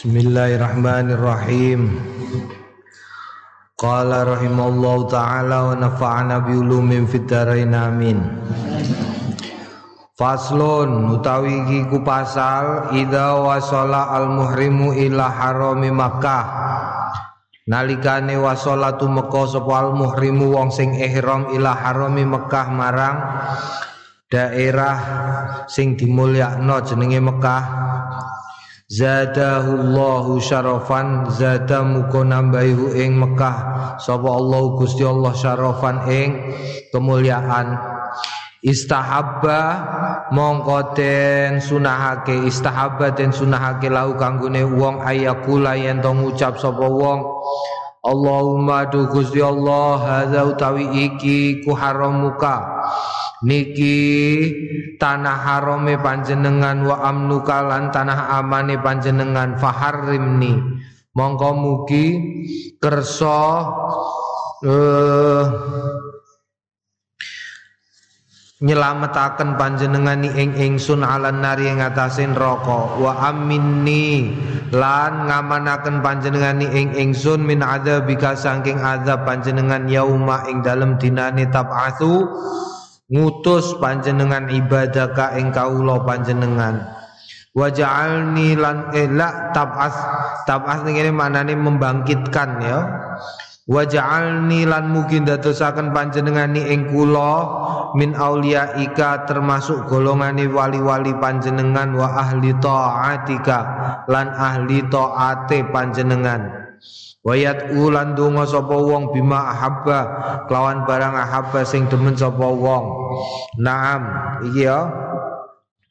Bismillahirrahmanirrahim. Qala rahimallahu taala wa nafa'ana bi ulumin fid dharain amin. Faslun utawi iki ku pasal idza wasala al muhrimu ila harami Makkah. Nalikane wasolatu Mekah sapa al muhrimu wong sing ihram ila harami Mekah marang daerah sing dimulyakno jenenge Mekah Zadahullahu syarafan zada muka nambahihu ing Mekah. Sapa Allah Gusti Allah syarafan ing kemuliaan. Istahabba mongko den sunahake istahabba den sunahake lahu kanggone wong ayakula yen to ngucap sapa wong. Allahumma du Gusti Allah hadza utawi iki ku haramuka niki tanah harome panjenengan wa amnuka lan tanah amane panjenengan faharrimni. Mongko mugi kersa uh, nyelametaken panjenengan ing ingsun alan nari ing atase neraka wa aminni lan ngamanaken panjenengan ing ingsun min adzabika saking azab panjenengan yauma ing dalem dinane tab'atsu ngutus panjenengan ibadah ka ing kawula panjenengan. Waja'alni lan ela tab'as. Tab'as ngene maknane membangkitkan ya. Waja'alni lan mungkin dadosaken panjenengan ing kula min ika termasuk golongane wali-wali panjenengan wa ahli taatika lan ahli taate panjenengan Wayat ulan donga sapa wong bima ahabba kelawan barang ahabba sing demen sapa wong. Naam, iki ya.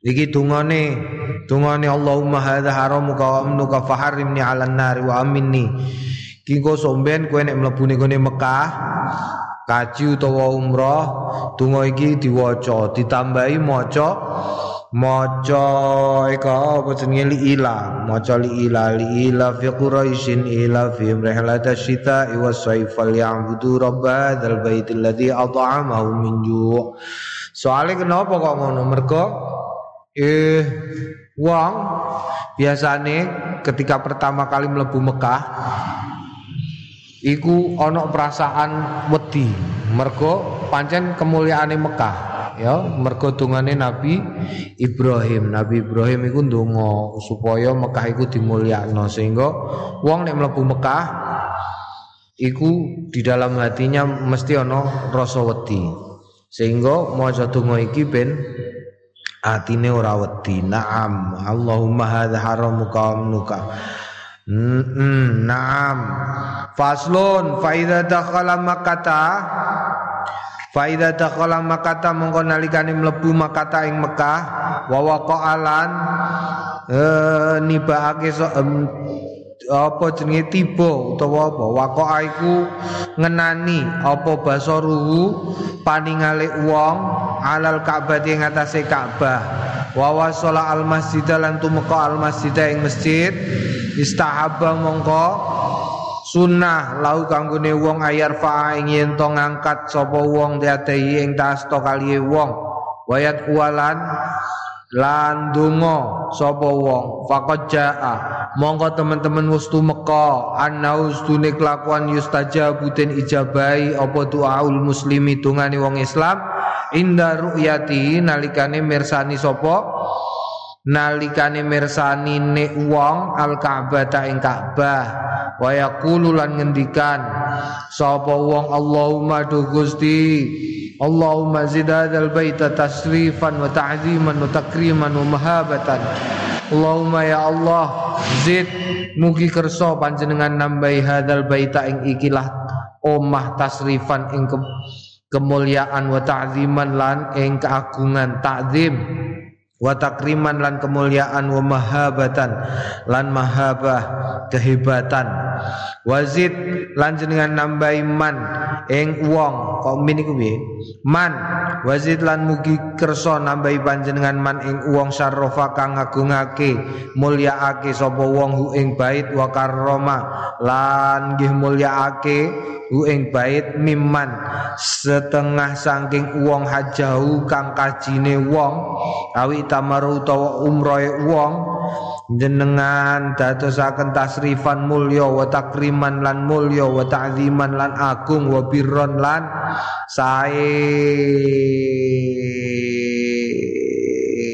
Iki dungane, dungane Allahumma hadza haramuka wa amnuka faharrimni 'alan nari wa aminni. Kingko somben kowe nek mlebu ning Mekah, kaji utawa umrah, donga iki diwaca, ditambahi maca maca eka apa jenenge? Li ila maca li ila li ila fi quraisyin ila fi rihlat asyita wa sayf ya'budu rabb hadzal bait alladhi at'amahu min ju' soalnya kenapa kok ngono? Mergo eh wong biasane ketika pertama kali mlebu Mekah iku ana perasaan wedi. Mergo pancen kemuliaane Mekah ya mergo Nabi Ibrahim. Nabi Ibrahim iku ndonga supaya Mekah iku dimulyakno. Sehingga wong nek mlebu Mekah iku di dalam hatinya mesti ana rasa wedi. Sehingga maca donga iki ben atine ora wedi. Na'am Allahumma hadza haramuka amnuka. Mm, naam. Faslun fa idza dakhala makkata Faida dakhala makata mongko nalikane mlebu makata ing Mekah wa waqa'alan eh nibaake so, um, apa jenenge tiba utawa apa? Waqa'a iku ngenani apa basaruhu paningale wong alal Ka'bah ing atase Ka'bah. Wa wasala al masjid lan tumeka al masjid ing masjid istahabba mongko Sunnah lau kanggone wong ayar fa ing yen to ngangkat sapa wong diatehi ing tasto kali wong. Wayat kualan lan donga sapa wong. Faqad jaa. Mongko teman-teman wis tumeka ana ustune kelakuan yustajabu den ijabai apa doaul muslimi dungane wong Islam. Inda ru'yati nalikane mirsani sapa? Nalikane mirsani ne wong al Ka'bah ta ing Ka'bah wa yaqulu lan ngendikan sapa wong Allahumma du Gusti Allahumma zid hadzal baita tasrifan wa ta'ziman wa takriman wa mahabatan. Allahumma ya Allah zid mugi kersa panjenengan nambahi hadzal baita ing ikilah omah tasrifan ing ke kemuliaan wa ta'ziman lan ing keagungan ta'zim wa takriman lan kemuliaan wa mahabatan lan mahabah kehebatan. Wazid lan jenengan nambahi man ing wong. Kok min iku man. Wazid lan mugi kersa nambahi panjenengan man ing wong sarrafa kang ngagungake mulyaake sapa wong hu ing bait wa karrama lan nggih mulyaake hu ing bait mimman. Setengah saking wong hajahu kang kajine wong awi tamaru utawa umrohe wong jenengan dadosaken tasrifan mulya wa takriman lan mulya wa ta'ziman lan agung wa birron lan sae.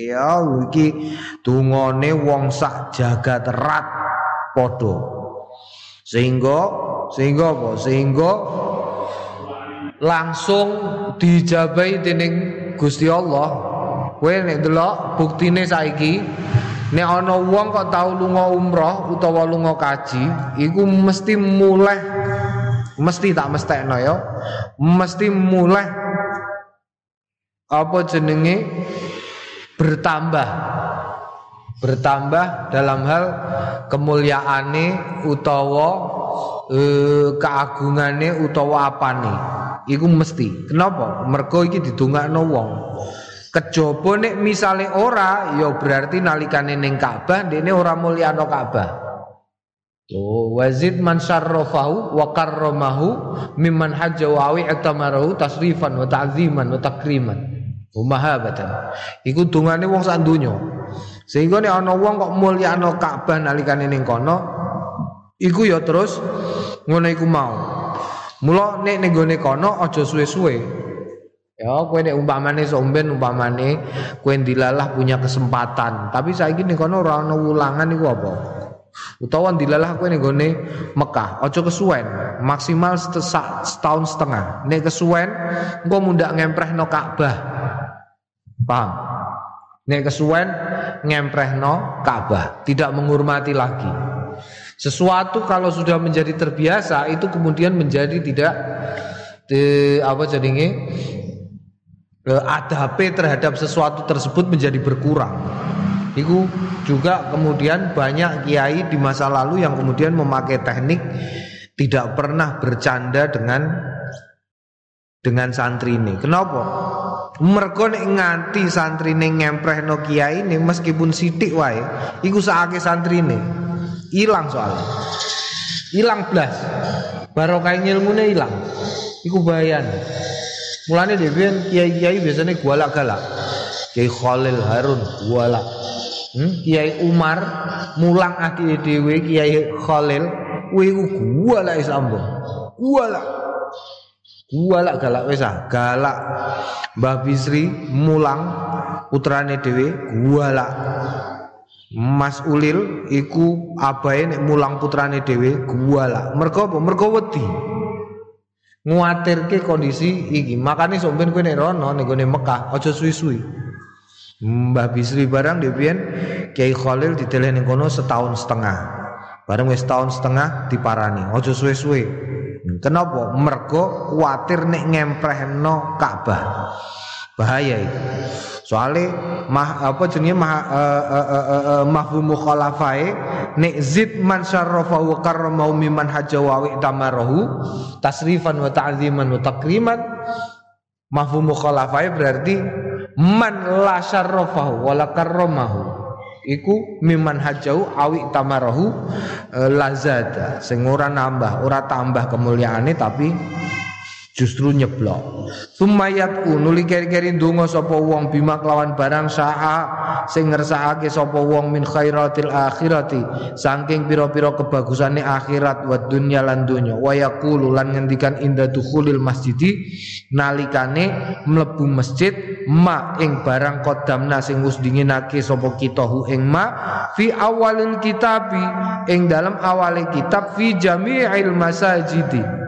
Ya iki tungone wong sak jagat rat padha. Sehingga sehingga apa? Sehingga langsung dijabai dening Gusti Allah kowe nek delok buktine saiki Nek ana wong kok tau lunga umroh utawa lunga kaji, iku mesti mulai mesti tak mestekno ya. Mesti mulai apa jenenge bertambah bertambah dalam hal kemuliaane utawa e, keagungane utawa apane. Iku mesti. Kenapa? Mergo iki didongakno wong Kejaba nek misale ora ya berarti nalikane ning Ka'bah dene ora mulyano Ka'bah. Oh, wazid man syarrafahu wa karramahu mimman hajja wa awi atamarahu tasrifan wa ta'ziman wa takriman. Umahabatan. Iku dungane wong sak donya. Sehingga nek ana wong kok mulyano Ka'bah nalikane ning kono, iku ya terus ngono iku mau. Mula nek ning gone kono aja suwe-suwe. Ya, kowe nek umpamane somben umpamane kowe dilalah punya kesempatan, tapi saiki ning kono ora ana wulangan iku apa? Utawa dilalah kowe ning gone Mekah, aja kesuwen, maksimal setahun setengah. Nek kesuwen engko mundak ngemprehno Ka'bah. Paham? Nek kesuwen ngemprehno Ka'bah, tidak menghormati lagi. Sesuatu kalau sudah menjadi terbiasa itu kemudian menjadi tidak di, apa jadinya adab terhadap sesuatu tersebut menjadi berkurang. Itu juga kemudian banyak kiai di masa lalu yang kemudian memakai teknik tidak pernah bercanda dengan dengan santri ini. Kenapa? Mergo nek nganti santri ini ngempreh no kiai ini meskipun sidik wae, iku saake santri ini hilang soalnya, hilang blas. Barokah ilmune hilang. Iku bayan. Mulane dhewe kiai-kiai biasanya gualak galak. Kiai Khalil Harun gualak. Hmm? Kiai Umar mulang ati dhewe Kiai Khalil kuwi gualak sambo. Gualak. Gualak galak wis ah, galak. Mbah Bisri mulang putrane dhewe gualak. Mas Ulil iku abahe nek mulang putrane dhewe gualak. Mergo apa? Mergo wedi nguatirke kondisi iki. Makane sampeyan kowe nek rono ning gone Mekah aja suwi-suwi. Mbah Bisri barang dhewean Kiai Khalil diteleh ning kono setahun setengah. Bareng wis setahun setengah diparani, aja suwe-suwe. Kenapa? Mergo kuatir nek ngemprehno Ka'bah. Bahaya itu. Soale mah apa jenenge mah uh, uh, uh, uh, mafhum mukhalafai nek zid man syarrafa wa karrama mimman hajja wa tamarahu tasrifan wa ta'ziman wa takriman mafhum mukhalafai berarti man la syarrafahu wa la karramahu iku miman hajau awi tamarahu e, lazada sing ora nambah ora tambah kemuliaane tapi justru nyeblok. Sumayat nuli keri-keri ndonga sapa wong bima kelawan barang saa sing ngersakake sapa wong min khairatil akhirati saking pira-pira kebagusane akhirat wa dunya lan dunya. Wa yaqulu lan ngendikan inda dukhulil masjidi nalikane mlebu masjid ma ing barang kodamna sing wis dinginake sapa kita hu ing ma fi awalil kitabi ing dalam awale kitab fi jami'il masajidi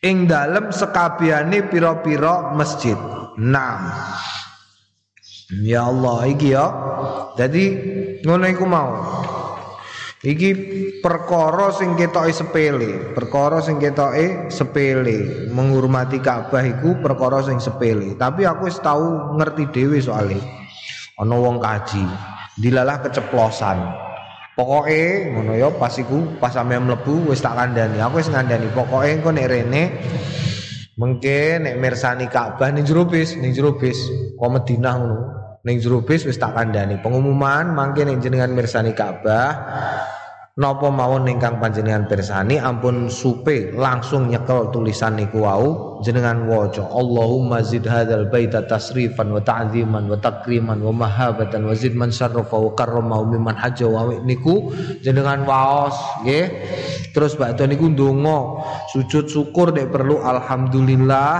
ing dalem sekabehane pira-pira masjid. Naam. Ya Allah iki ya. Jadi ngono iku mau. Iki perkara sing ketoke sepele, perkara sing ketoke sepele. Menghormati Ka'bah iku perkara sing sepele. Tapi aku wis tau ngerti dhewe soalé. Ana wong kaji, dilalah keceplosan. Pokoke ngono ya pas iku pas sampe mlebu wis tak kandhani. Aku wis ngandani pokoke engko nek rene mengke nek mirsani Ka'bah ning jero bis, ning jero bis, kok Madinah ngono. Ning jero bis wis tak kandhani. Pengumuman mangke nek jenengan mirsani Ka'bah Napa mawon ingkang panjenengan pirsani? Ampun supe langsung nyekel tulisan niku wau. Jenengan waca Allahumma zid hadzal baita tasrifan wa ta'ziman wa takriman wa mahabatan wa zid man syarrafa wa karrama mimman hajja wa niku jenengan waos nggih. Terus bakto niku ndonga sujud syukur nek perlu alhamdulillah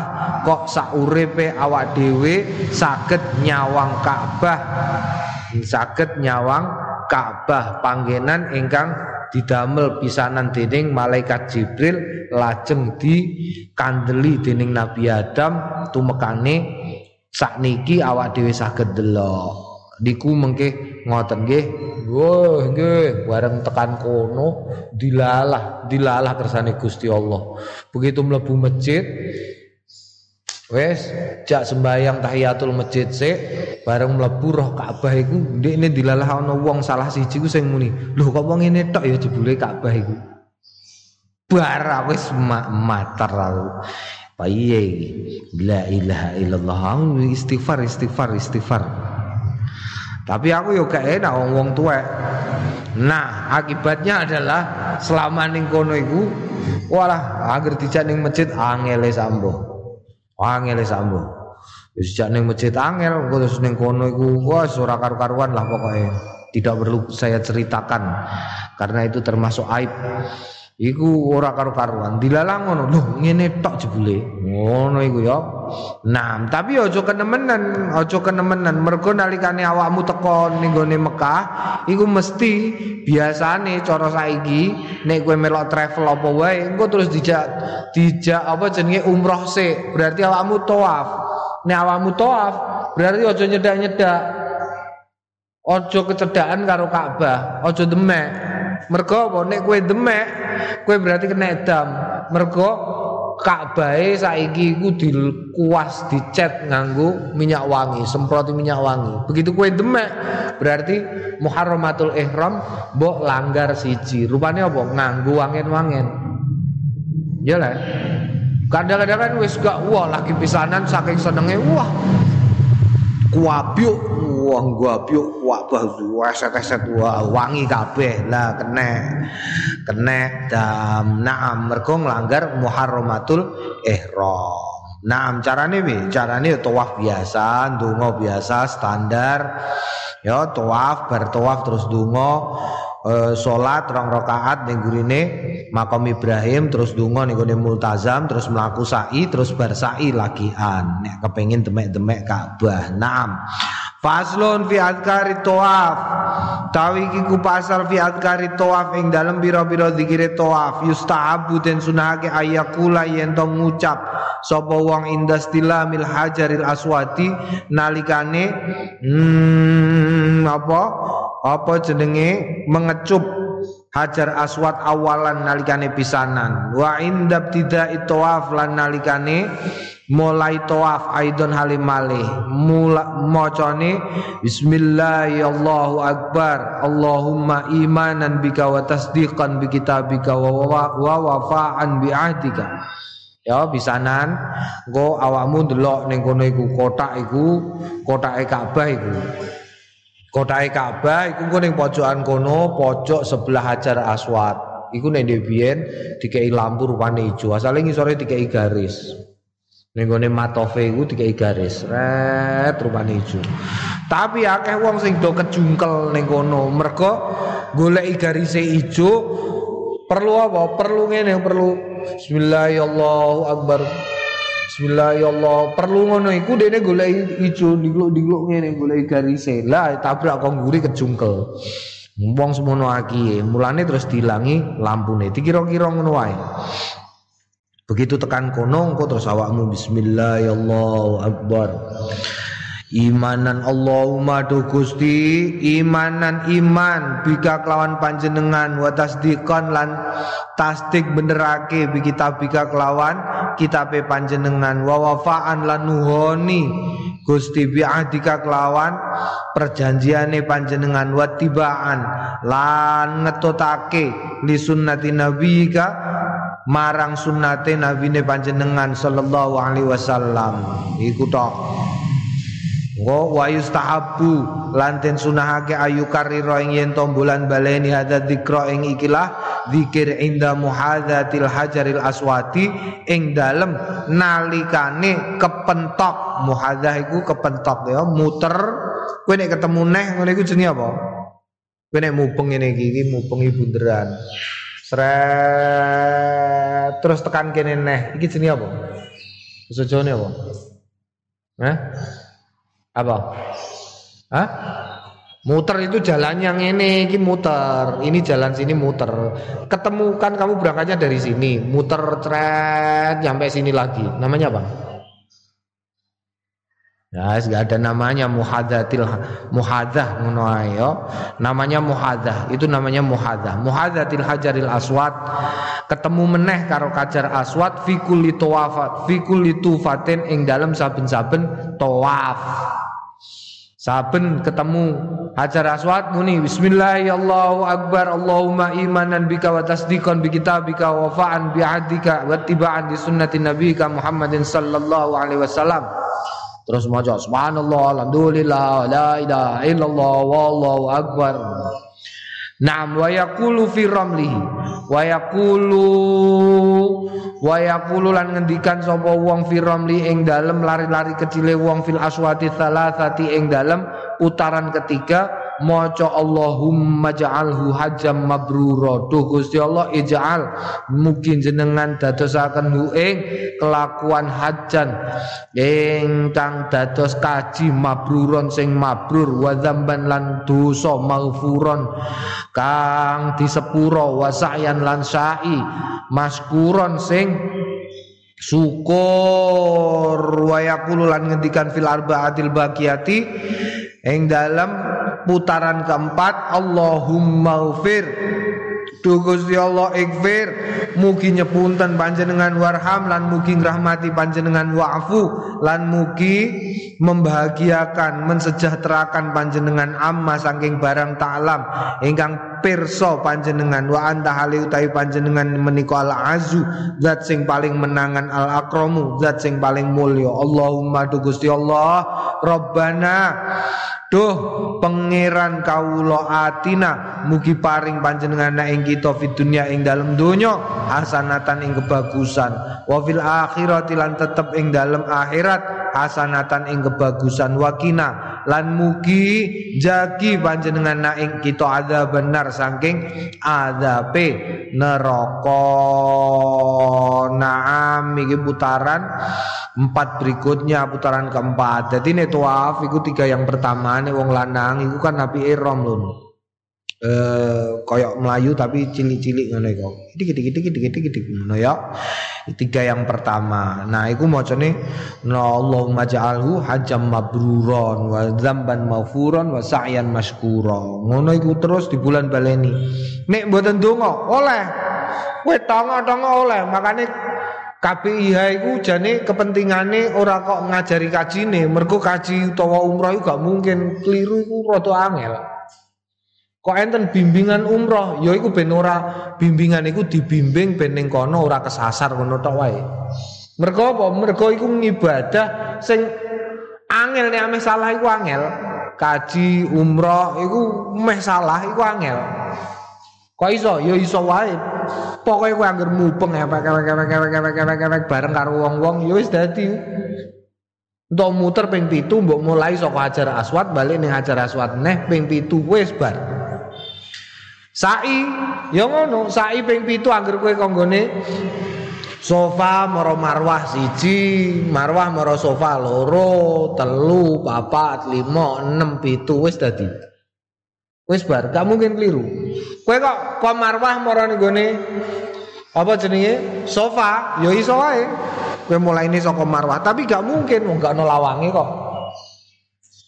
kok sauripe awak dhewe saged nyawang Ka'bah saged nyawang Ka'bah panggenan ingkang didamel pisanan dening malaikat Jibril lajeng dikandeli dening Nabi Adam tumekane sakniki awak dhewe saged delok niku mengke ngoten nggih. Wah nggih. Bareng tekan kono dilalah dilalah kersane Gusti Allah. Begitu mlebu masjid Wes, jak sembayang tahiyatul masjid sik, bareng mlebu roh Ka'bah iku, ndekne dilalah ana wong salah siji ku sing muni, "Lho kok wong ngene tok ya jebule Ka'bah iku?" Bar wis matar aku. Piye iki? La ilaha illallah. Istighfar, istighfar, istighfar. Tapi aku yo gak enak wong tuwek. Nah, akibatnya adalah selama ning kono iku, walah, agar dijak ning masjid angele sambo. Angel sambo. Wis ning masjid angel terus ning kono iku wah ora karu-karuan lah pokoknya. Tidak perlu saya ceritakan karena itu termasuk aib. Iku ora karo-karuan. Dilalang ngono. Lho, ngene tok jebule. Ngono iku ya. Nah, tapi aja kenemenan, aja kenemenan. Mergo nalikane awakmu teko ning gone Mekah, iku mesti biasane cara saiki nek kowe melok travel apa wae, engko terus dijak dijak apa jenenge umroh sik. Berarti awakmu tawaf. Nek awakmu tawaf, berarti aja nyedak-nyedak. Aja kecedhakan karo Ka'bah, aja demek. Mergo apa nek kowe demek, kowe berarti kena edam. Mergo Ka'bahe saiki iku dikuas dicet nganggo minyak wangi, semproti minyak wangi. Begitu kowe demek, berarti muharramatul ihram mbok langgar siji. Rupane apa? Nganggo wangen-wangen. Ya lah. Kadang-kadang kan wis gak wah lagi pisanan saking senenge wah kuabyuk wah kuabyuk wah wah eset-eset wangi kabeh lah kena kena dam naam mergo nglanggar muharramatul ihram Naam carane piye? Carane tawaf biasa, ndonga biasa standar. Ya tawaf bar tawaf terus ndonga uh, salat rong rakaat ning gurine makam Ibrahim terus donga ning gone multazam terus mlaku sa'i terus bar sa'i lagian nek kepengin demek-demek Ka'bah. Naam. Faslun fi adkari tawaf. Tawi iki ku pasal fi adkari tawaf ing dalem biro-biro zikire tawaf yustahabu den sunahake ayakula yen to ngucap sapa wong indastila mil hajaril aswati nalikane hmm, apa apa jenenge? Mengecup Hajar Aswad awalan nalikane pisanan. Wa indab tidak tawaf lan nalikane mulai tawaf aidon halim malih. Mula macane bismillahirrahmanirrahim. Akbar Allahumma imanan bika wa tasdiqan bi kitabika wa, wa, wa wafa'an bi ahdika. Ya pisanan. Engko awakmu ndelok ning kono iku kotak iku kotake Ka'bah iku Kotake Ka'bah iku ning pojokan kono, pojok sebelah Hajar Aswad. Iku nek biyen dikei lampu rupane ijo. Asale ngisore dikei garis. Ning gone matofe iku dikei garis. Ret rupane ijo. Tapi akeh wong sing do kejungkel ning kono, mergo goleki garise ijo perlu apa? Perlu ngene, perlu Bismillahirrahmanirrahim. Bismillah ya Allah. Perlu ngono iku dene golek ijo digluk-digluk ngene golek garise. Lah tabrak kok nguri kejungkel. Wong semono aki, mulane terus dilangi lampune. Dikira-kira ngono wae. Begitu tekan kono engko terus awakmu bismillah ya akbar. Imanan Allahumma do Gusti imanan iman bika kelawan panjenengan wa tasdiqan lan tasdik benerake bi bika kelawan kitabe panjenengan wa wafaan lan nuhoni Gusti bi ahdika kelawan perjanjiane panjenengan wa tibaan lan ngetotake li sunnati nabika marang sunnate nabine panjenengan sallallahu alaihi wasallam. Iku tok Wa wa yustahabu lanten sunahake ayu karira ing yen tombolan baleni hadza dzikra ing ikilah zikir inda muhadzatil hajaril aswati ing dalem nalikane kepentok. Muhadzah iku kepentok ya muter. Kowe nek ketemu neh ngene iku jenenge apa? Kowe nek mubeng ngene iki iki mubeng bunderan. Terus tekan kene neh. Iki jenenge apa? Sejone apa? Hah? Apa? Hah? Muter itu jalan yang ini, ini muter. Ini jalan sini muter. Ketemu kan kamu berangkatnya dari sini, muter cret sampai sini lagi. Namanya apa? Ya, gak ada namanya muhadatil muhadah ngono. Namanya muhadah. Itu namanya muhadah. Muhadatil hajaril aswad ketemu meneh karo kajar aswad fi kulli tawafat fi kulli tufatin ing dalam saben-saben tawaf. Saben ketemu Hajar Aswad muni Bismillahirrahmanirrahim Akbar Allahumma imanan bika wa tasdiqan bi kitabika wa fa'an bi ahdika wa tiba'an di sunnati nabika Muhammadin sallallahu alaihi wasallam Terus maca subhanallah alhamdulillah la ilaha illallah wallahu akbar. Naam wa yaqulu fi ramlihi wa yaqulu wa yaqulu lan ngendikan sapa wong fi ramli ing dalem lari-lari kecile wong fil aswati salasati ing dalem putaran ketiga maca Allahumma ja'alhu hajjam mabrura. Duh Gusti Allah ij'al. Mungkin jenengan dadosaken hu ing kelakuan hajan ingkang dados kaji mabruron sing mabrur. Wa dzamban lan dosa maghfuron. Kang disepuro wa sa'yan lan sa'i maskuron sing syukur. Wa yaqulu lan ngendikan fil arbaatil baqiyati. Ing dalam putaran keempat Allahumma ufir Duh Gusti Allah ikfir mugi nyepunten panjenengan warham lan mugi ngrahmati panjenengan wa'fu lan mugi membahagiakan mensejahterakan panjenengan amma saking barang ta'lam. Ingkang pirsa panjenengan wa anta hali utawi panjenengan menika al azu zat sing paling menangan al akramu zat sing paling mulya Allahumma duh Gusti Allah Rabbana Duh pangeran kawula atina mugi paring panjenengan ing kita fid dunya ing dalem donya hasanatan ing kebagusan. Wa fil akhirati lan tetep ing dalem akhirat hasanatan ing kebagusan. Wakina lan mugi jagi panjenengan ing kita ada benar saking adabe neraka. Naam iki putaran empat berikutnya putaran keempat. Jadi ini tuaf itu tiga yang pertama nih wong lanang itu kan nabi irom lho eh koyok Melayu tapi cilik-cilik ngono iku dikit dikit dikit dikit dikit ngono ya. Tiga yang pertama. Nah iku macane na Allahumma ja'alhu hajam mabruron wa dzamban maghfuron wa sa'yan maskura ngono iku terus di bulan baleni nek mboten donga oleh. Kowe tonga-tonga oleh. Makane KPIH iku jane kepentingane ora kok ngajari kajine, mergo kaji utawa umroh iku gak mungkin. Keliru rada angel. Kok enten bimbingan umroh, ya iku ben bimbingan iku dibimbing ben ning kono ora kesasar ngono tok wae. Mergo apa? Mergo iku ngibadah sing angel nek ame salah iku angel. Kaji umroh iku meh salah iku angel. Kok iso? Ya iso wae. Pokoke kowe anggere mupeng ewek-ewek bareng karo wong-wong ya wis dadi. Untuk muter ping pitu mbok mulai saka Hajar Aswad balik ning Hajar Aswad neh ping pitu wis bar. Sa'i ya ngono, sa'i ping pitu anggere kowe konggone sofa moro marwah siji, marwah moro sofa loro, telu, papat, lima, enam, pitu wis dadi. Wis bar, gak mungkin keliru. Kowe kok kok marwah marane gone apa jenenge? Sofa, ya iso wae. Kowe mulai ini saka marwah, tapi gak mungkin wong gak ono lawange kok.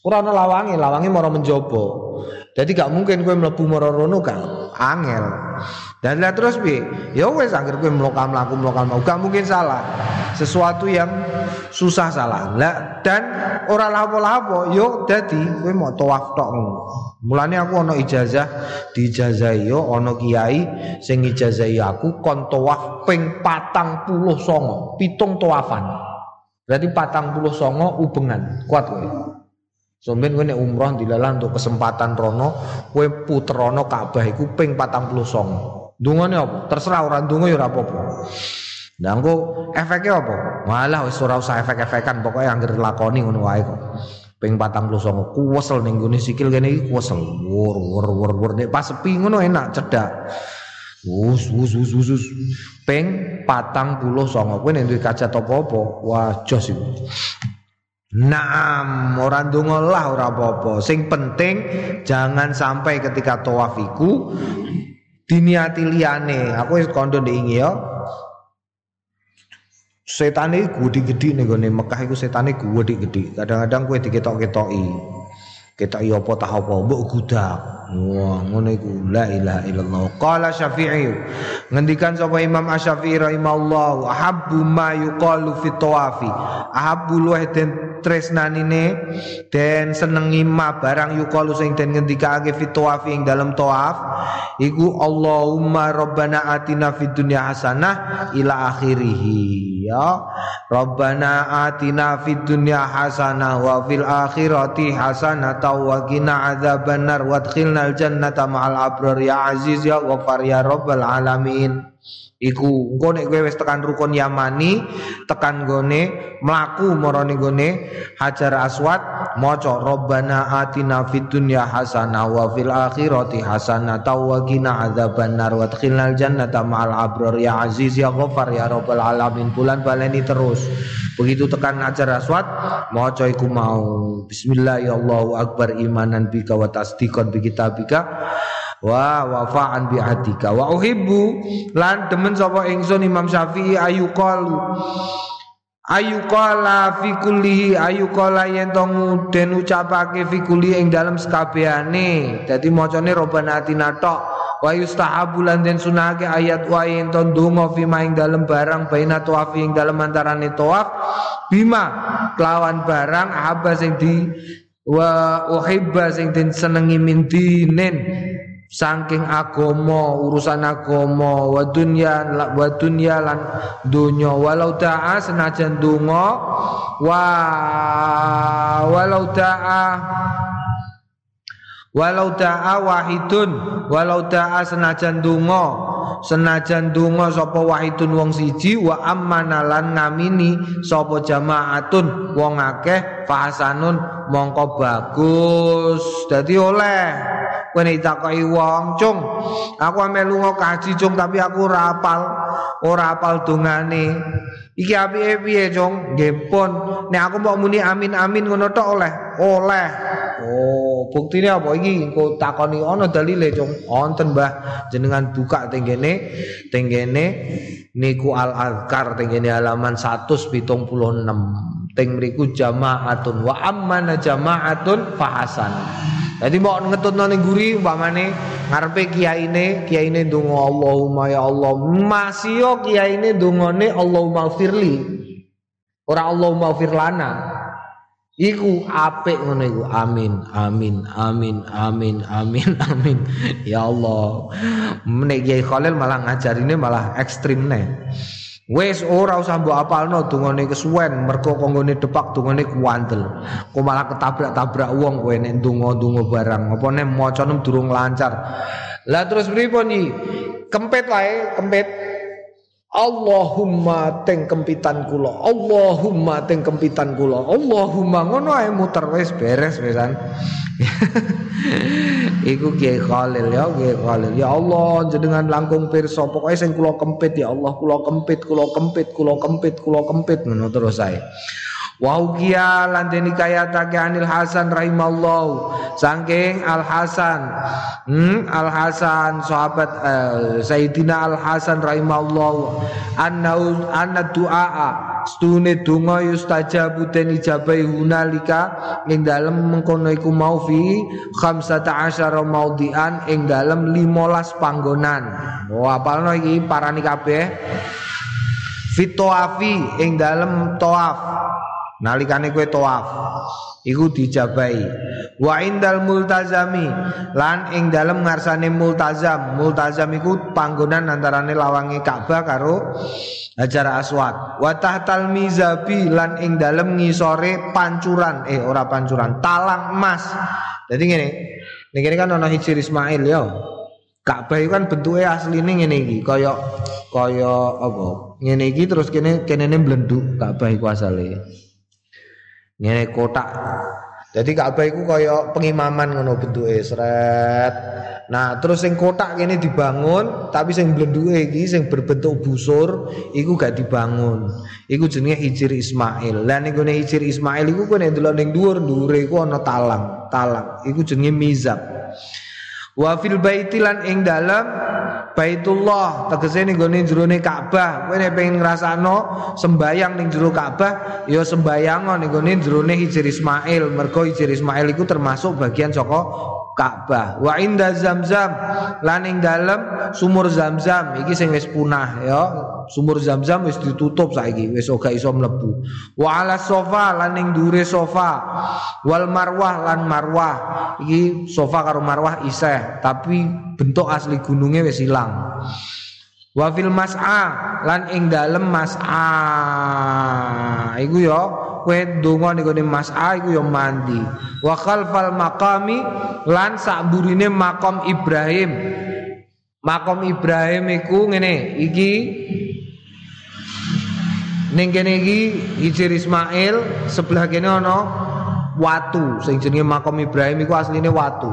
Ora ono lawange, lawange mara menjobo. Jadi gak mungkin kowe mlebu mara rono gak angel. Dan lihat terus piye? Ya wis anggere kowe mlokam mlaku mlokam gak mungkin salah. Sesuatu yang susah salah. Lah dan ora lapo-lapo yo dadi kowe mau tawaf tok Mulane aku ana ijazah diijazahi yo ana kiai sing ijazahi aku kon tawaf ping 49, pitung tawafan. Berarti 49 ubengan. Kuat kowe. Somben kowe nek umroh dilalah untuk kesempatan rono, kowe puterono Ka'bah iku ping 49. Dungane apa? Terserah ora ndonga ya ora apa-apa. Lah engko efeke apa? Malah wis ora usah efek-efekan, pokoke anggere lakoni ngono wae kok. Ping 49 kuwesel ning gone sikil kene iki kuwesel. Wur wur wur wur nek pas sepi ngono enak cedak. Wus wus wus wus wus. Ping 49 kowe nek duwe kaca apa-apa, wah jos iku. Naam, ora ndonga lah ora apa-apa. Sing penting jangan sampai ketika tawaf iku diniati liyane. Aku wis kondo ndek ingi ya. Setane gede-gede ning gone Mekah iku setane gede-gede. Kadang-kadang kowe diketok-ketoki. Ketoki apa tah apa mbok gudak. Wah, ngono iku la ilaha illallah. Qala Syafi'i. Ngendikan sapa Imam Asy-Syafi'i rahimahullah, habbu ma yuqalu fi tawafi. Ahabbu luweh den tresnanine den senengi ma barang yuqalu sing den ngendikake fi tawafi ing dalam tawaf iku Allahumma rabbana atina fid dunya hasanah ila akhirih ya. Rabbana atina fid dunya hasanah wa fil akhirati hasanah wa qina adzabannar wadkhilna al jannata ma'al abrar ya aziz ya ghafar ya rabbal alamin iku engko nek kowe wis tekan rukun Yamani tekan gone mlaku marane gone Hajar Aswad maca Rabbana atina fid dunya hasanah wa fil akhirati hasanah wa qina adzabannar wadkhilnal jannata ma'al abrar. Ya aziz ya ghafar ya rabbal alamin bulan baleni terus. Begitu tekan Hajar Aswad maca iku mau. Bismillah ya Allahu akbar imanan bika wa tasdiqan bi kitabika wa wafa'an bi atika wa uhibbu. Lan demen sapa ingsun Imam Syafi'i ayu qalu. Ayu qala fi kullihi ayu qala yen to den ucapake fi kulli ing dalem sekabehane dadi macane robana atina tok. Wa yustahabu lan den sunake ayat wa yen to ndonga fi maing dalem barang baina tawaf ing dalem antarane tawaf. Bima kelawan barang haba sing di wa uhibba sing den senengi min dinen saking agama urusan agama wa dunya wa dunya lan dunya walau ta'a senajan donga wa walau ta'a walau ta'a wahidun. Walau ta'a senajan donga. Senajan donga sapa wahidun wong siji wa ammanalan ngamini sapa jamaatun wong akeh fahasanun mongko bagus. Dadi oleh kowe ditakoki wong, "Cung, aku ame lunga kaji, Cung, tapi aku ora apal, ora apal dongane." Iki apike piye, Cung? Nggih pun, nek aku mau muni amin amin ngono tok oleh. Oleh. Oh, buktine apa iki? Engko takoni ana dalile, Cung. Wonten, Mbah. Jenengan buka tenggene tenggene niku al azkar tenggene halaman 176. Teng mriku jamaatun wa ammana jamaatun fahasan. Jadi mau ngetut nani guri, umpamane ngarepe kiyaine, kiyaine donga Allahumma ya Allah. Masih yo kiyaine dongane Allahumma firli. Ora Allahumma firlana. Iku apik ngono iku. Amin, amin, amin, amin, amin, amin. Ya Allah. Nek Kiai Khalil malah ngajarine malah ekstrim nih. Wes ora usah mbok apalno dungane kesuwen mergo konggone depak dungane kuwantel. Kok malah ketabrak-tabrak wong kowe nek donga-donga barang. Apa nek macane durung lancar. Lah terus pripun iki? Kempit wae, kempit. Allahumma teng kempitan kula. Allahumma teng kempitan kula. Allahumma ngono ae muter wis beres wesan. Iku Kiai Khalil ya, Kiai Khalil. Ya Allah, jenengan langkung pirsa, pokoke sing kula kempit ya Allah, kula kempit, kula kempit, kula kempit, kula kempit ngono terus saya. Wa ukiya lan den kayatake Anil Hasan rahimallahu. Saking Al Hasan. Hmm, Al Hasan sahabat uh, Sayyidina Al Hasan rahimallahu. Anna anna du'a stune donga yustajabu den ijabahi hunalika. Ing dalem mengkono iku mau fi khamsata asyara maudhi'an ing dalem 15 panggonan. Oh apalno iki parani kabeh? Fitoafi ing dalem toaf nalikane kowe tawaf. Iku dijabai wa indal multazami lan ing dalem ngarsane multazam. Multazam iku panggonan antarane lawange Ka'bah karo Hajar Aswad. Wa tahtal mizabi lan ing dalem ngisore pancuran. Eh ora pancuran talang emas. Jadi ngene ini kan ana Hijir Ismail ya Ka'bah itu kan bentuknya asli ini ngene iki kaya kaya apa? Ngene iki terus kene kene blenduk Ka'bah iku asale ngene kotak. Jadi Ka'bah iku kaya pengimaman ngono bentuke seret nah terus sing kotak kene dibangun tapi sing blenduke iki sing berbentuk busur iku gak dibangun. Iku jenenge Hijir Ismail. Lan ning Hijir Ismail iku kene ndelok ning dhuwur dhuwure iku ana talang talang. Iku jenenge mizab wa fil baiti lan ing dalam Baitullah tegese ning gone jerone Ka'bah. Kowe nek pengen ngrasakno sembayang ning jero Ka'bah ya sembayang ning gone jerone Hijr Ismail. Mergo Hijr Ismail iku termasuk bagian saka Ka'bah. Wa inda Zamzam lan ing dalem sumur Zamzam iki sing wis punah ya sumur Zamzam wis ditutup saiki wis ora iso mlebu. Wa ala sofa lan ing dure sofa. Wal marwah lan marwah. Iki sofa karo marwah iseh tapi bentuk asli gunungnya wis ilang wa fil mas'a lan ing dalem mas'a. Iku ya kowe donga ning gone mas'a iku ya mandi. Wa khalfal maqami lan sakburine makom Ibrahim. Makom Ibrahim iku ngene iki ning kene iki Hijir Ismail sebelah kene ana watu sing jenenge makom Ibrahim iku asline watu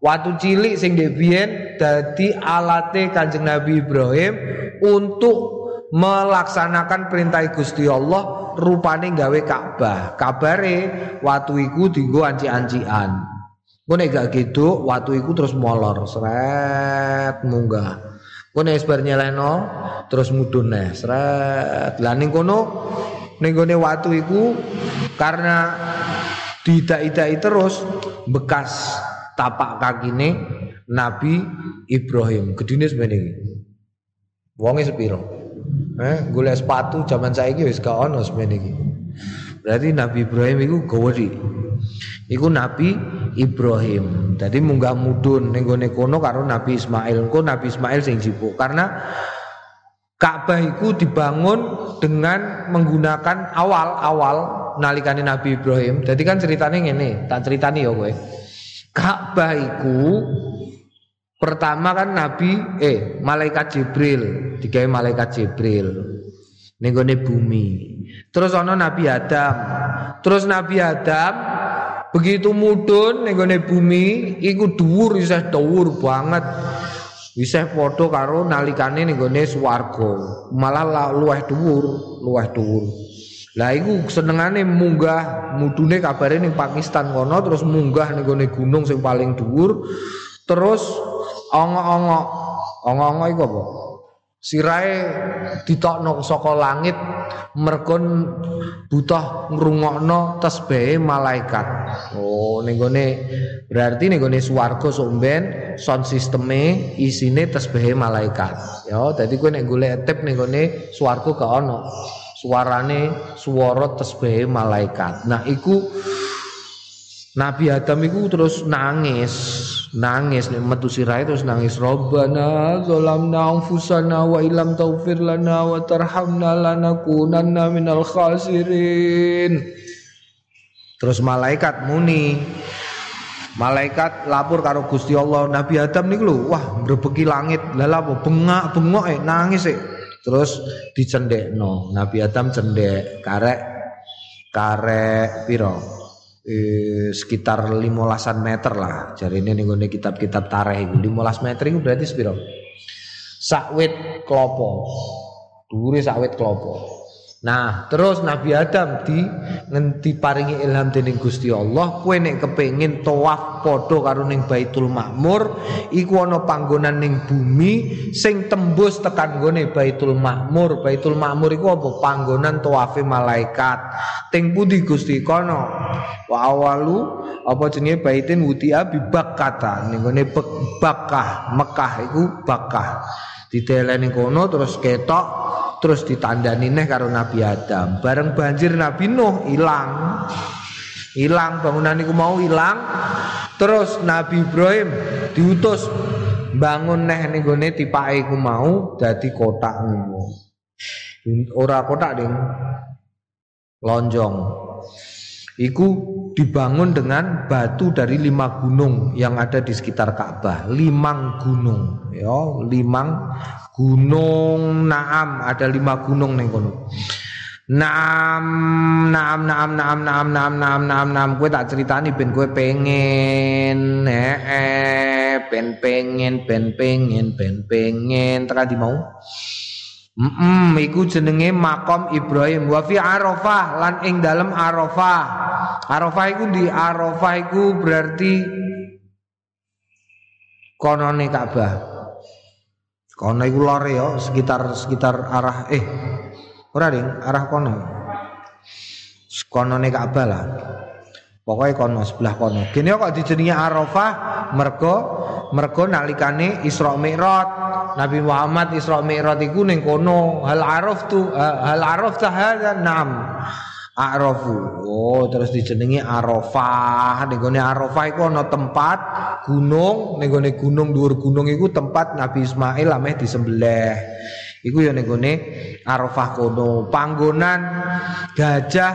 watu cilik sing debien dadi alate Kanjeng Nabi Ibrahim untuk melaksanakan perintah Gusti Allah rupane gawe Ka'bah. Kabare watu iku dienggo anci-ancian. Ngono gak gitu, watu iku terus molor, seret munggah. Kowe nek bar nyeleno terus mudhun neh, seret. Lah ning kono ning watu iku karena didak-idaki terus bekas tapak kakine Nabi Ibrahim. Gedine semene iki. Wonge sepiro? Eh, golek sepatu zaman saiki wis gak ono semene iki. Berarti Nabi Ibrahim iku gawedi. Iku Nabi Ibrahim. Jadi munggah mudun ning kono karo Nabi Ismail. Engko Nabi Ismail sing jipuk karena Ka'bah itu dibangun dengan menggunakan awal-awal nalikane Nabi Ibrahim. Jadi kan ceritanya ngene, tak ceritani ya kowe. Ka'bah itu Pertama kan Nabi eh malaikat Jibril, digawe malaikat Jibril ning bumi. Terus ana Nabi Adam. Terus Nabi Adam begitu mudun ning bumi iku dhuwur isih dhuwur banget. Isih padha karo nalikane ning gone swarga. Malah luweh dhuwur, luweh dhuwur. Lah iku senengane munggah mudune kabare ning Pakistan kono terus munggah ning gunung sing paling dhuwur. Terus ongo-ongo. Ongo-ongo iku apa? Sirahe ditokno saka langit mergo butuh ngrungokno tasbih malaikat. Oh, ning gone berarti ning gone swarga sok ben sound sisteme isine tasbih malaikat. Ya, dadi kowe nek golek tip ning gone swarga gak ono. Suarane swara tasbih malaikat. Nah, iku Nabi Adam itu terus nangis, nangis nih metu sirahe terus nangis. Robbana zalamna anfusana wa ilam taufir lana wa tarhamna lanakunanna minal khasirin. Terus malaikat muni. Malaikat lapor karo Gusti Allah Nabi Adam niku lho wah mbrebeki langit. Lha apa? Bengak bengok eh nangis eh terus dicendekno. Nabi Adam cendek karek karek piro eh, sekitar limolasan meter lah. Jadi ini nih kitab-kitab tareh itu. limolas meter itu berarti sepiro? Sakwit klopo dure sakwit klopo Nah, terus Nabi Adam di ngenti paringi ilham dening Gusti Allah, kowe nek kepengin tawaf padha karo ning Baitul Makmur, iku ana panggonan ning bumi sing tembus tekan gone Baitul Makmur. Baitul Makmur iku apa? Panggonan tawafe malaikat. Ting pundi Gusti kono? Wa awalu apa jenenge baitin wutia bibakata ning gone Bakkah, Mekah iku Bakkah. Diteleni kono terus ketok terus ditandani neh karo Nabi Adam. Bareng banjir Nabi Nuh ilang. Ilang bangunan iku mau ilang. Terus Nabi Ibrahim diutus bangun neh ning gone tipake iku mau dadi kotak ngono. Ora kotak ding lonjong. Iku dibangun dengan batu dari lima gunung yang ada di sekitar Ka'bah. Limang gunung, ya, limang gunung Naam, ada lima gunung ning kono. Naam, naam, naam, naam, naam, naam, naam, naam, naam. Gue tak ceritani ben gue pengen, eh, ben pengen, ben pengen, ben pengen. Tekan di mau. Mm iku jenenge makom Ibrahim wa fi Arafah lan ing dalem Arafah. Arafah iku di Arafah iku berarti konone Ka'bah. Kono iku lore ya sekitar sekitar arah eh ora ding arah kono. Konone Ka'bah lah. Pokoknya kono sebelah kono. Gini kok dijenengi Arafah mergo mergo nalikane Isra Mi'raj. Nabi Muhammad Isra Mi'raj iku ning kono. Hal araf tu hal araf hadza na'am. Arafu. Oh, terus dijenengi Arafah. Ning gone Arafah iku ana tempat gunung, ning gone gunung dhuwur gunung iku tempat Nabi Ismail ameh disembelih. Iku ya ning gone Arafah kono. Panggonan gajah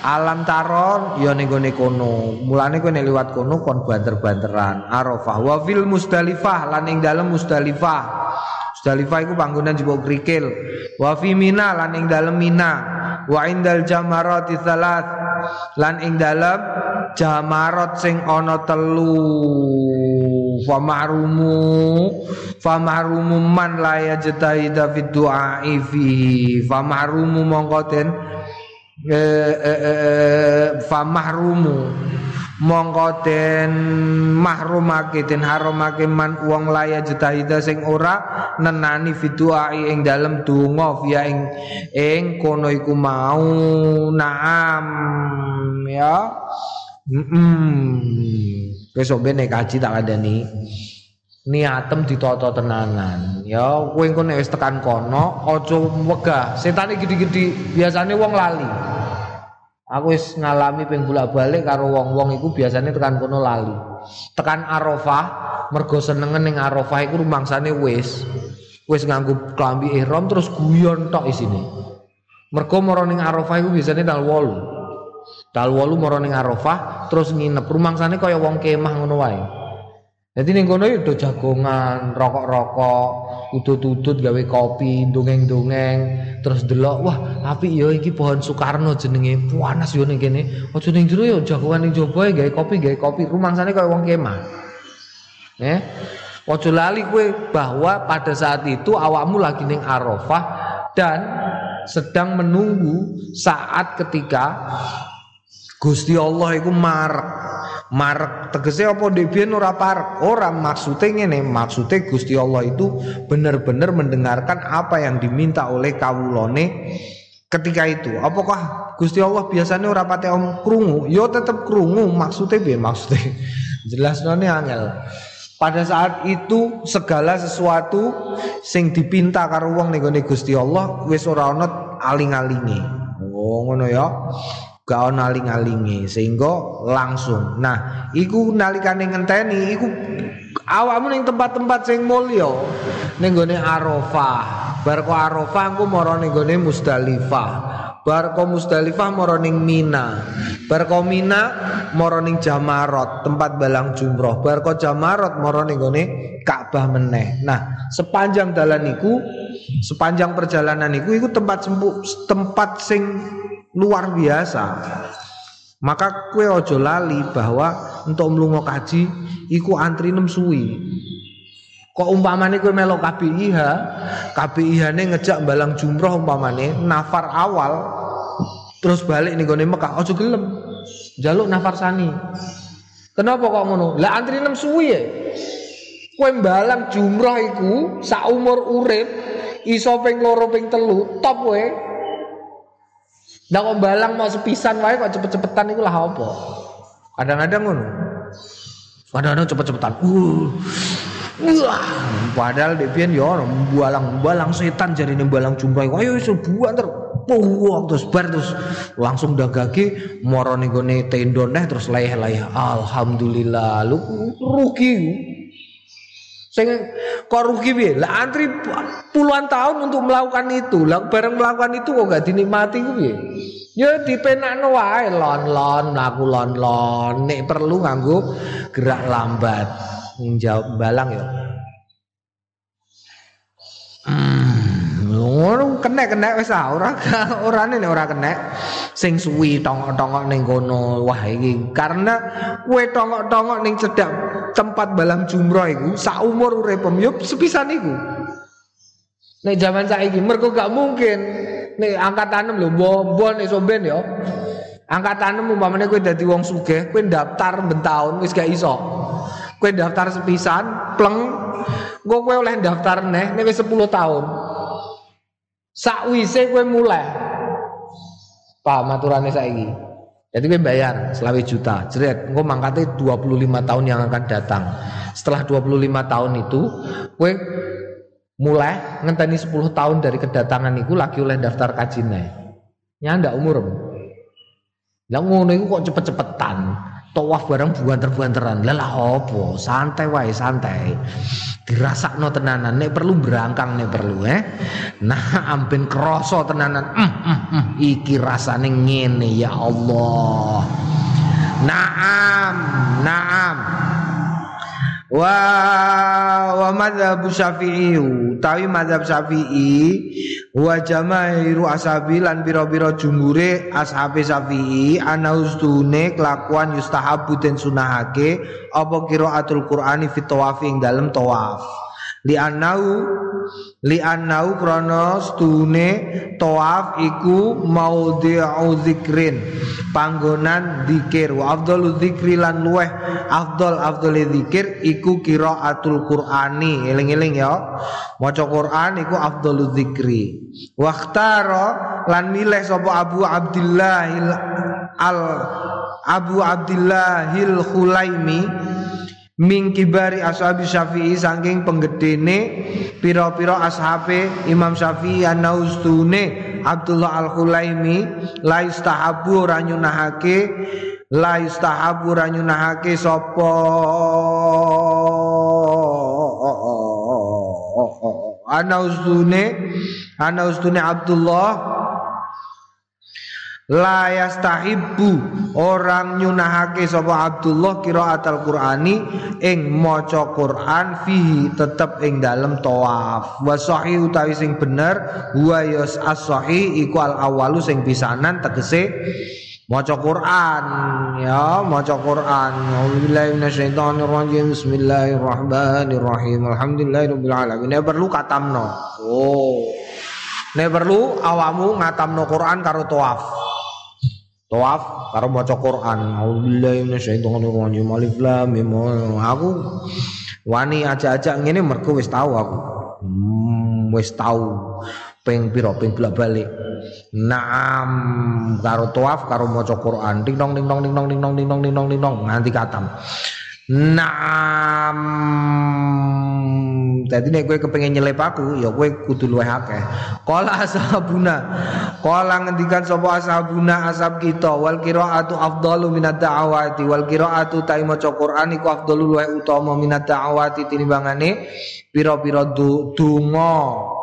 alam taron ya ning gone kono. Mulane kowe nek liwat kono kon banter-banteran. Arafah wa fil Musdalifah lan ing dalem Musdalifah. Musdalifah iku panggonan jebok krikil. Wa fi Mina lan ing dalem Mina. Wa indal jamarati salat lan ing dalem jamarat sing ana telu fa mahrumu fa mahrumu man la yajtahida fi du'ai fi fa mahrumu mongko den fa mahrumu mongko den mahrumake den haramake man wong laya jetahida sing ora nenani fiduai ing dalem donga via ing ing kono iku mau. Naam ya. Mm besok bene kaji tak ada nih niatem ditata tenanan ya kowe engko nek wis tekan kono aja wegah setane gede-gede biasane wong lali Aku wis ngalami ping bolak-balik karo wong-wong iku biasanya tekan kono lali. Tekan Arafah, mergo senengen ning Arafah iku rumangsane wis wis nganggo klambi ihram terus guyon tok isine. Mergo mara ning Arafah iku biasane tanggal 8. Tanggal 8 mara ning Arafah terus nginep rumangsane kaya wong kemah ngono wae. Jadi ning kono yo jagongan, rokok-rokok, utut-utut gawe kopi, dongeng-dongeng, terus delok, wah apik yo iki pohon Soekarno jenenge. Panas yo ning kene. Aja ning jero yo jagongan ning jaba gawe kopi, gawe kopi. Rumangsane kaya wong kemah. Eh? Ojo lali kue bahwa pada saat itu awakmu lagi ning Arafah dan sedang menunggu saat ketika Gusti Allah iku marek Marek tegese apa dhewe ora parek? Ora maksude ngene, maksude Gusti Allah itu benar-benar mendengarkan apa yang diminta oleh kawulone ketika itu. Apakah Gusti Allah biasanya ora pate om krungu? Yo ya tetep krungu, maksudnya piye maksudnya? Jelas none angel. Pada saat itu segala sesuatu sing dipinta karo wong ning Gusti Allah wis ora ana aling-alinge. Oh ngono ya gak ono aling-alinge sehingga langsung. Nah, iku nalikane ngenteni iku awakmu ning tempat-tempat sing mulya ning gone Arafah. Bar kok Arafah engko mara ning gone Musdalifah. Bar kok Musdalifah mara ning Mina. Bar kok Mina mara ning Jamarat, tempat balang jumroh. Bar kok Jamarat mara ning gone Ka'bah meneh. Nah, sepanjang dalan iku sepanjang perjalanan iku iku tempat sembuh tempat sing luar biasa. Maka kue ojo lali bahwa untuk melungo kaji iku antri nem suwi. Kok umpamane kue melok KBIH, KBIH ne ngejak balang jumroh umpamane nafar awal terus balik nih gue Mekah ojo gelem jaluk nafar sani. Kenapa kok ngono? Lah antri nem suwi ya. Kue balang jumroh iku umur urip iso ping loro ping telu top we Nah kok balang mau sepisan wae kok cepet-cepetan iku lah apa? Kadang-kadang ngono. Kadang-kadang cepet-cepetan. Uh. Wah, padahal yo bualang bualang setan jadi nih bualang jumroh. Ayo iso buang ter Wah, terus bar terus langsung dagagi moro nih gone tendo neh terus layah-layah. Alhamdulillah, lu rugi. Sing kok rugi piye? Lah antri puluhan tahun untuk melakukan itu. Lah bareng melakukan itu kok gak dinikmati ku piye? Ya dipenakno wae lon-lon, mlaku lon-lon. Nek perlu nganggo gerak lambat. Njawab balang ya. Hmm, ngono kena-kena wis ah ora orane nek ora kena sing suwi tongok-tongok ning kono. Wah iki karena kowe tongok-tongok ning cedhak tempat balang jumroh iku sak umur uripem yo sepisan iku. Nek zaman saiki mergo gak mungkin nih angkatan lho mbon nek somben ya. Angkatan umpamane kowe dadi wong sugih, kowe daftar bentaun wis gak iso. Kowe daftar sepisan, pleng, engko kowe oleh daftar neh nek wis 10 tahun. Sakwise kowe mulai. Paham aturane saiki. Jadi kowe bayar selawe juta, jeret, engko mangkate 25 tahun yang akan datang. Setelah 25 tahun itu, kowe mulai ngenteni 10 tahun dari kedatangan itu lagi oleh daftar kajine. Nyanda umur. Lah ngono iku kok cepet-cepetan. Tawaf bareng buanter-buanteran. Lah lah opo? Santai wae, santai. Dirasakno tenanan nek perlu berangkang nek perlu eh. Nah, amben kroso tenanan. Mm, mm, mm. Iki rasane ngene ya Allah. Naam, naam. Wa wa madzhab Syafi'i utawi madzhab Syafi'i wa jamaahiru ashabi lan pira-pira jumhure ashabe Syafi'i ana ustune kelakuan yustahabu den sunahake apa qiraatul Qur'ani fit tawaf ing dalem tawaf. Li anau li anau krana stune tawaf iku maudhi'u dzikrin panggonan zikir wa afdalu dzikri lan luweh afdal afdali dzikir iku qiraatul qur'ani. Eling-eling ya. Maca Qur'an iku afdalu dzikri. Waqtara lan milih sapa Abu Abdullah al Abu Abdillahil Khulaimi Ming kibari ashabi syafi'i saking penggedene piro-piro ashabe Imam Syafi'i anaustune Abdullah Al-Khulaimi la istahabu ora nyunahake la istahabu ora nyunahake sapa? Anaustune anaustune Abdullah la yastahibbu orang nyunahake sapa Abdullah qiraatul Qur'ani ing maca Qur'an fihi tetep ing dalem tawaf. Wa sahih utawi sing bener wa yas as-sahih iku al awalu sing pisanan tegese maca Quran. Ya maca Quran. Auzubillahi minasyaitonir rajim bismillahirrahmanirrahim alhamdulillahirabbil alamin. Nek perlu katamno. Oh. Nek perlu awamu ngatamno Quran karo tawaf Tawaf karo maca Quran. Auzubillahi minasyaitonir rajim. Alif lam mim. Aku wani aja-aja ngene mergo wis tahu aku. Hmm, wis tahu ping pira ping bolak-balik. Naam karo tawaf karo maca Quran. Ding dong ding dong ding dong ding dong ding dong ding dong nganti katam. Naam. Jadi nek kowe kepengin nyelip aku, ya kowe kudu luwih akeh. Qala ashabuna. Qala ngendikan sapa ashabuna asab kita wal qiraatu afdalu minad da'awati wal qiraatu ta maca Quran iku afdalu luwih utama minad da'awati tinimbangane pira-pira donga.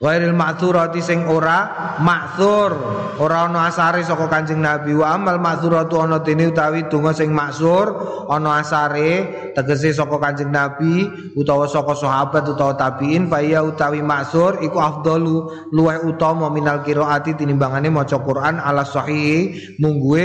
Ghairil ma'thurati sing ora ma'thur, ora ana asare saka Kanjeng Nabi. Wa amal ma'thuratu ana dene utawi donga sing maksur ana asare tegese saka Kanjeng Nabi utawa saka sahabat utawa tabiin fa utawi maksur iku afdalu luweh utama minal qiraati tinimbangane maca Quran ala sahih. Mungguwe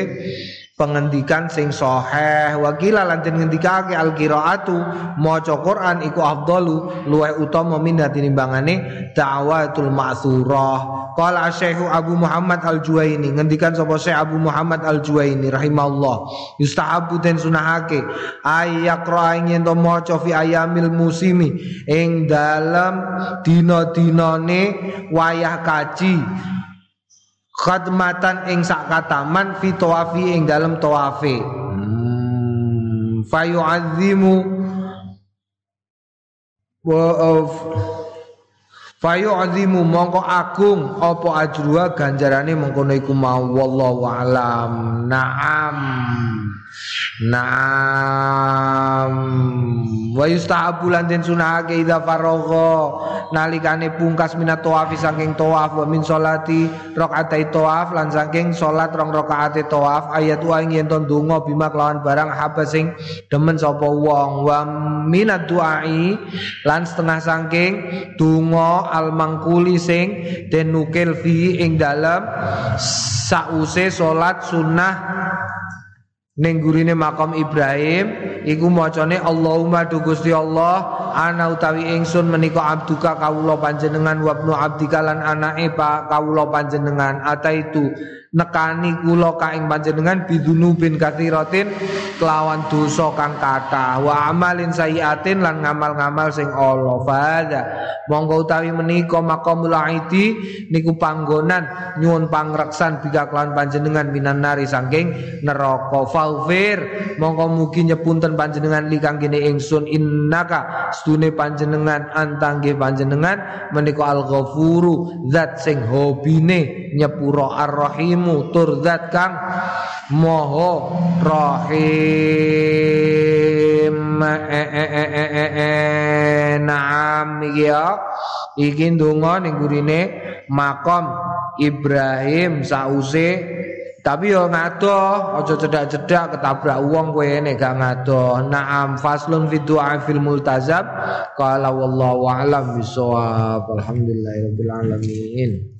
pengendikan sing sahih. Wakila lan den ngendikake al qiraatu maca Quran iku afdalu luwih utama minha tinimbangane da'watul ma'thurah qala Syekh Abu Muhammad Al Juwaini ngendikan sapa Syekh Abu Muhammad Al Juwaini rahimahullah yustahabu den sunahake ayaqra ing ento maca fi ayamil musimi ing dalem dina-dinane wayah kaji khadmatan ing sak kataman fi tawafi ing dalem tawafi hmm. fayu wa of Fayu azimu mongko agung apa ajruha ganjarane mengkono iku mau wallahu alam. Naam. Naam. Wa yustahabu lan den sunahake idza faragha nalikane pungkas minat tawaf saking tawaf wa min salati rakaatai tawaf lan saking salat rong rakaate tawaf ayat wa ing yen donga bima kelawan barang haba sing demen sapa wong wa minat duai lan setengah saking donga al mangkuli sing den nukil fi ing dalem sause salat sunnah Ning gurine makam Ibrahim. Iku macane Allahumma du Gusti Allah ana utawi ingsun menika abduka kawula panjenengan wabnu abdika lan anake pak kawula panjenengan. Ata itu nekani kula ka ing panjenengan bidunu bin kathiratin kelawan dosa kang kathah. Wa amalin sayiatin lan ngamal-ngamal sing Allah fadha monggo utawi menika maqamul aidi niku panggonan nyuwun pangreksan bika kelawan panjenengan minan nari saking neraka. Faufir. Monggo mugi nyepunten panjenengan li kang kene ingsun. Innaka sedune panjenengan antangge panjenengan menika al-ghafuru zat sing hobine nyepuro ar-rahim rahimu tur zat kang moho rahim. E, e, e, naam iki ya iki ndonga ning gurine makam Ibrahim sause. Tapi yo ngadoh aja cedak-cedak ketabrak wong kowe nek gak ngadoh naam faslun fi du'a fil multazab qala wallahu a'lam bisawab alhamdulillahirabbil alamin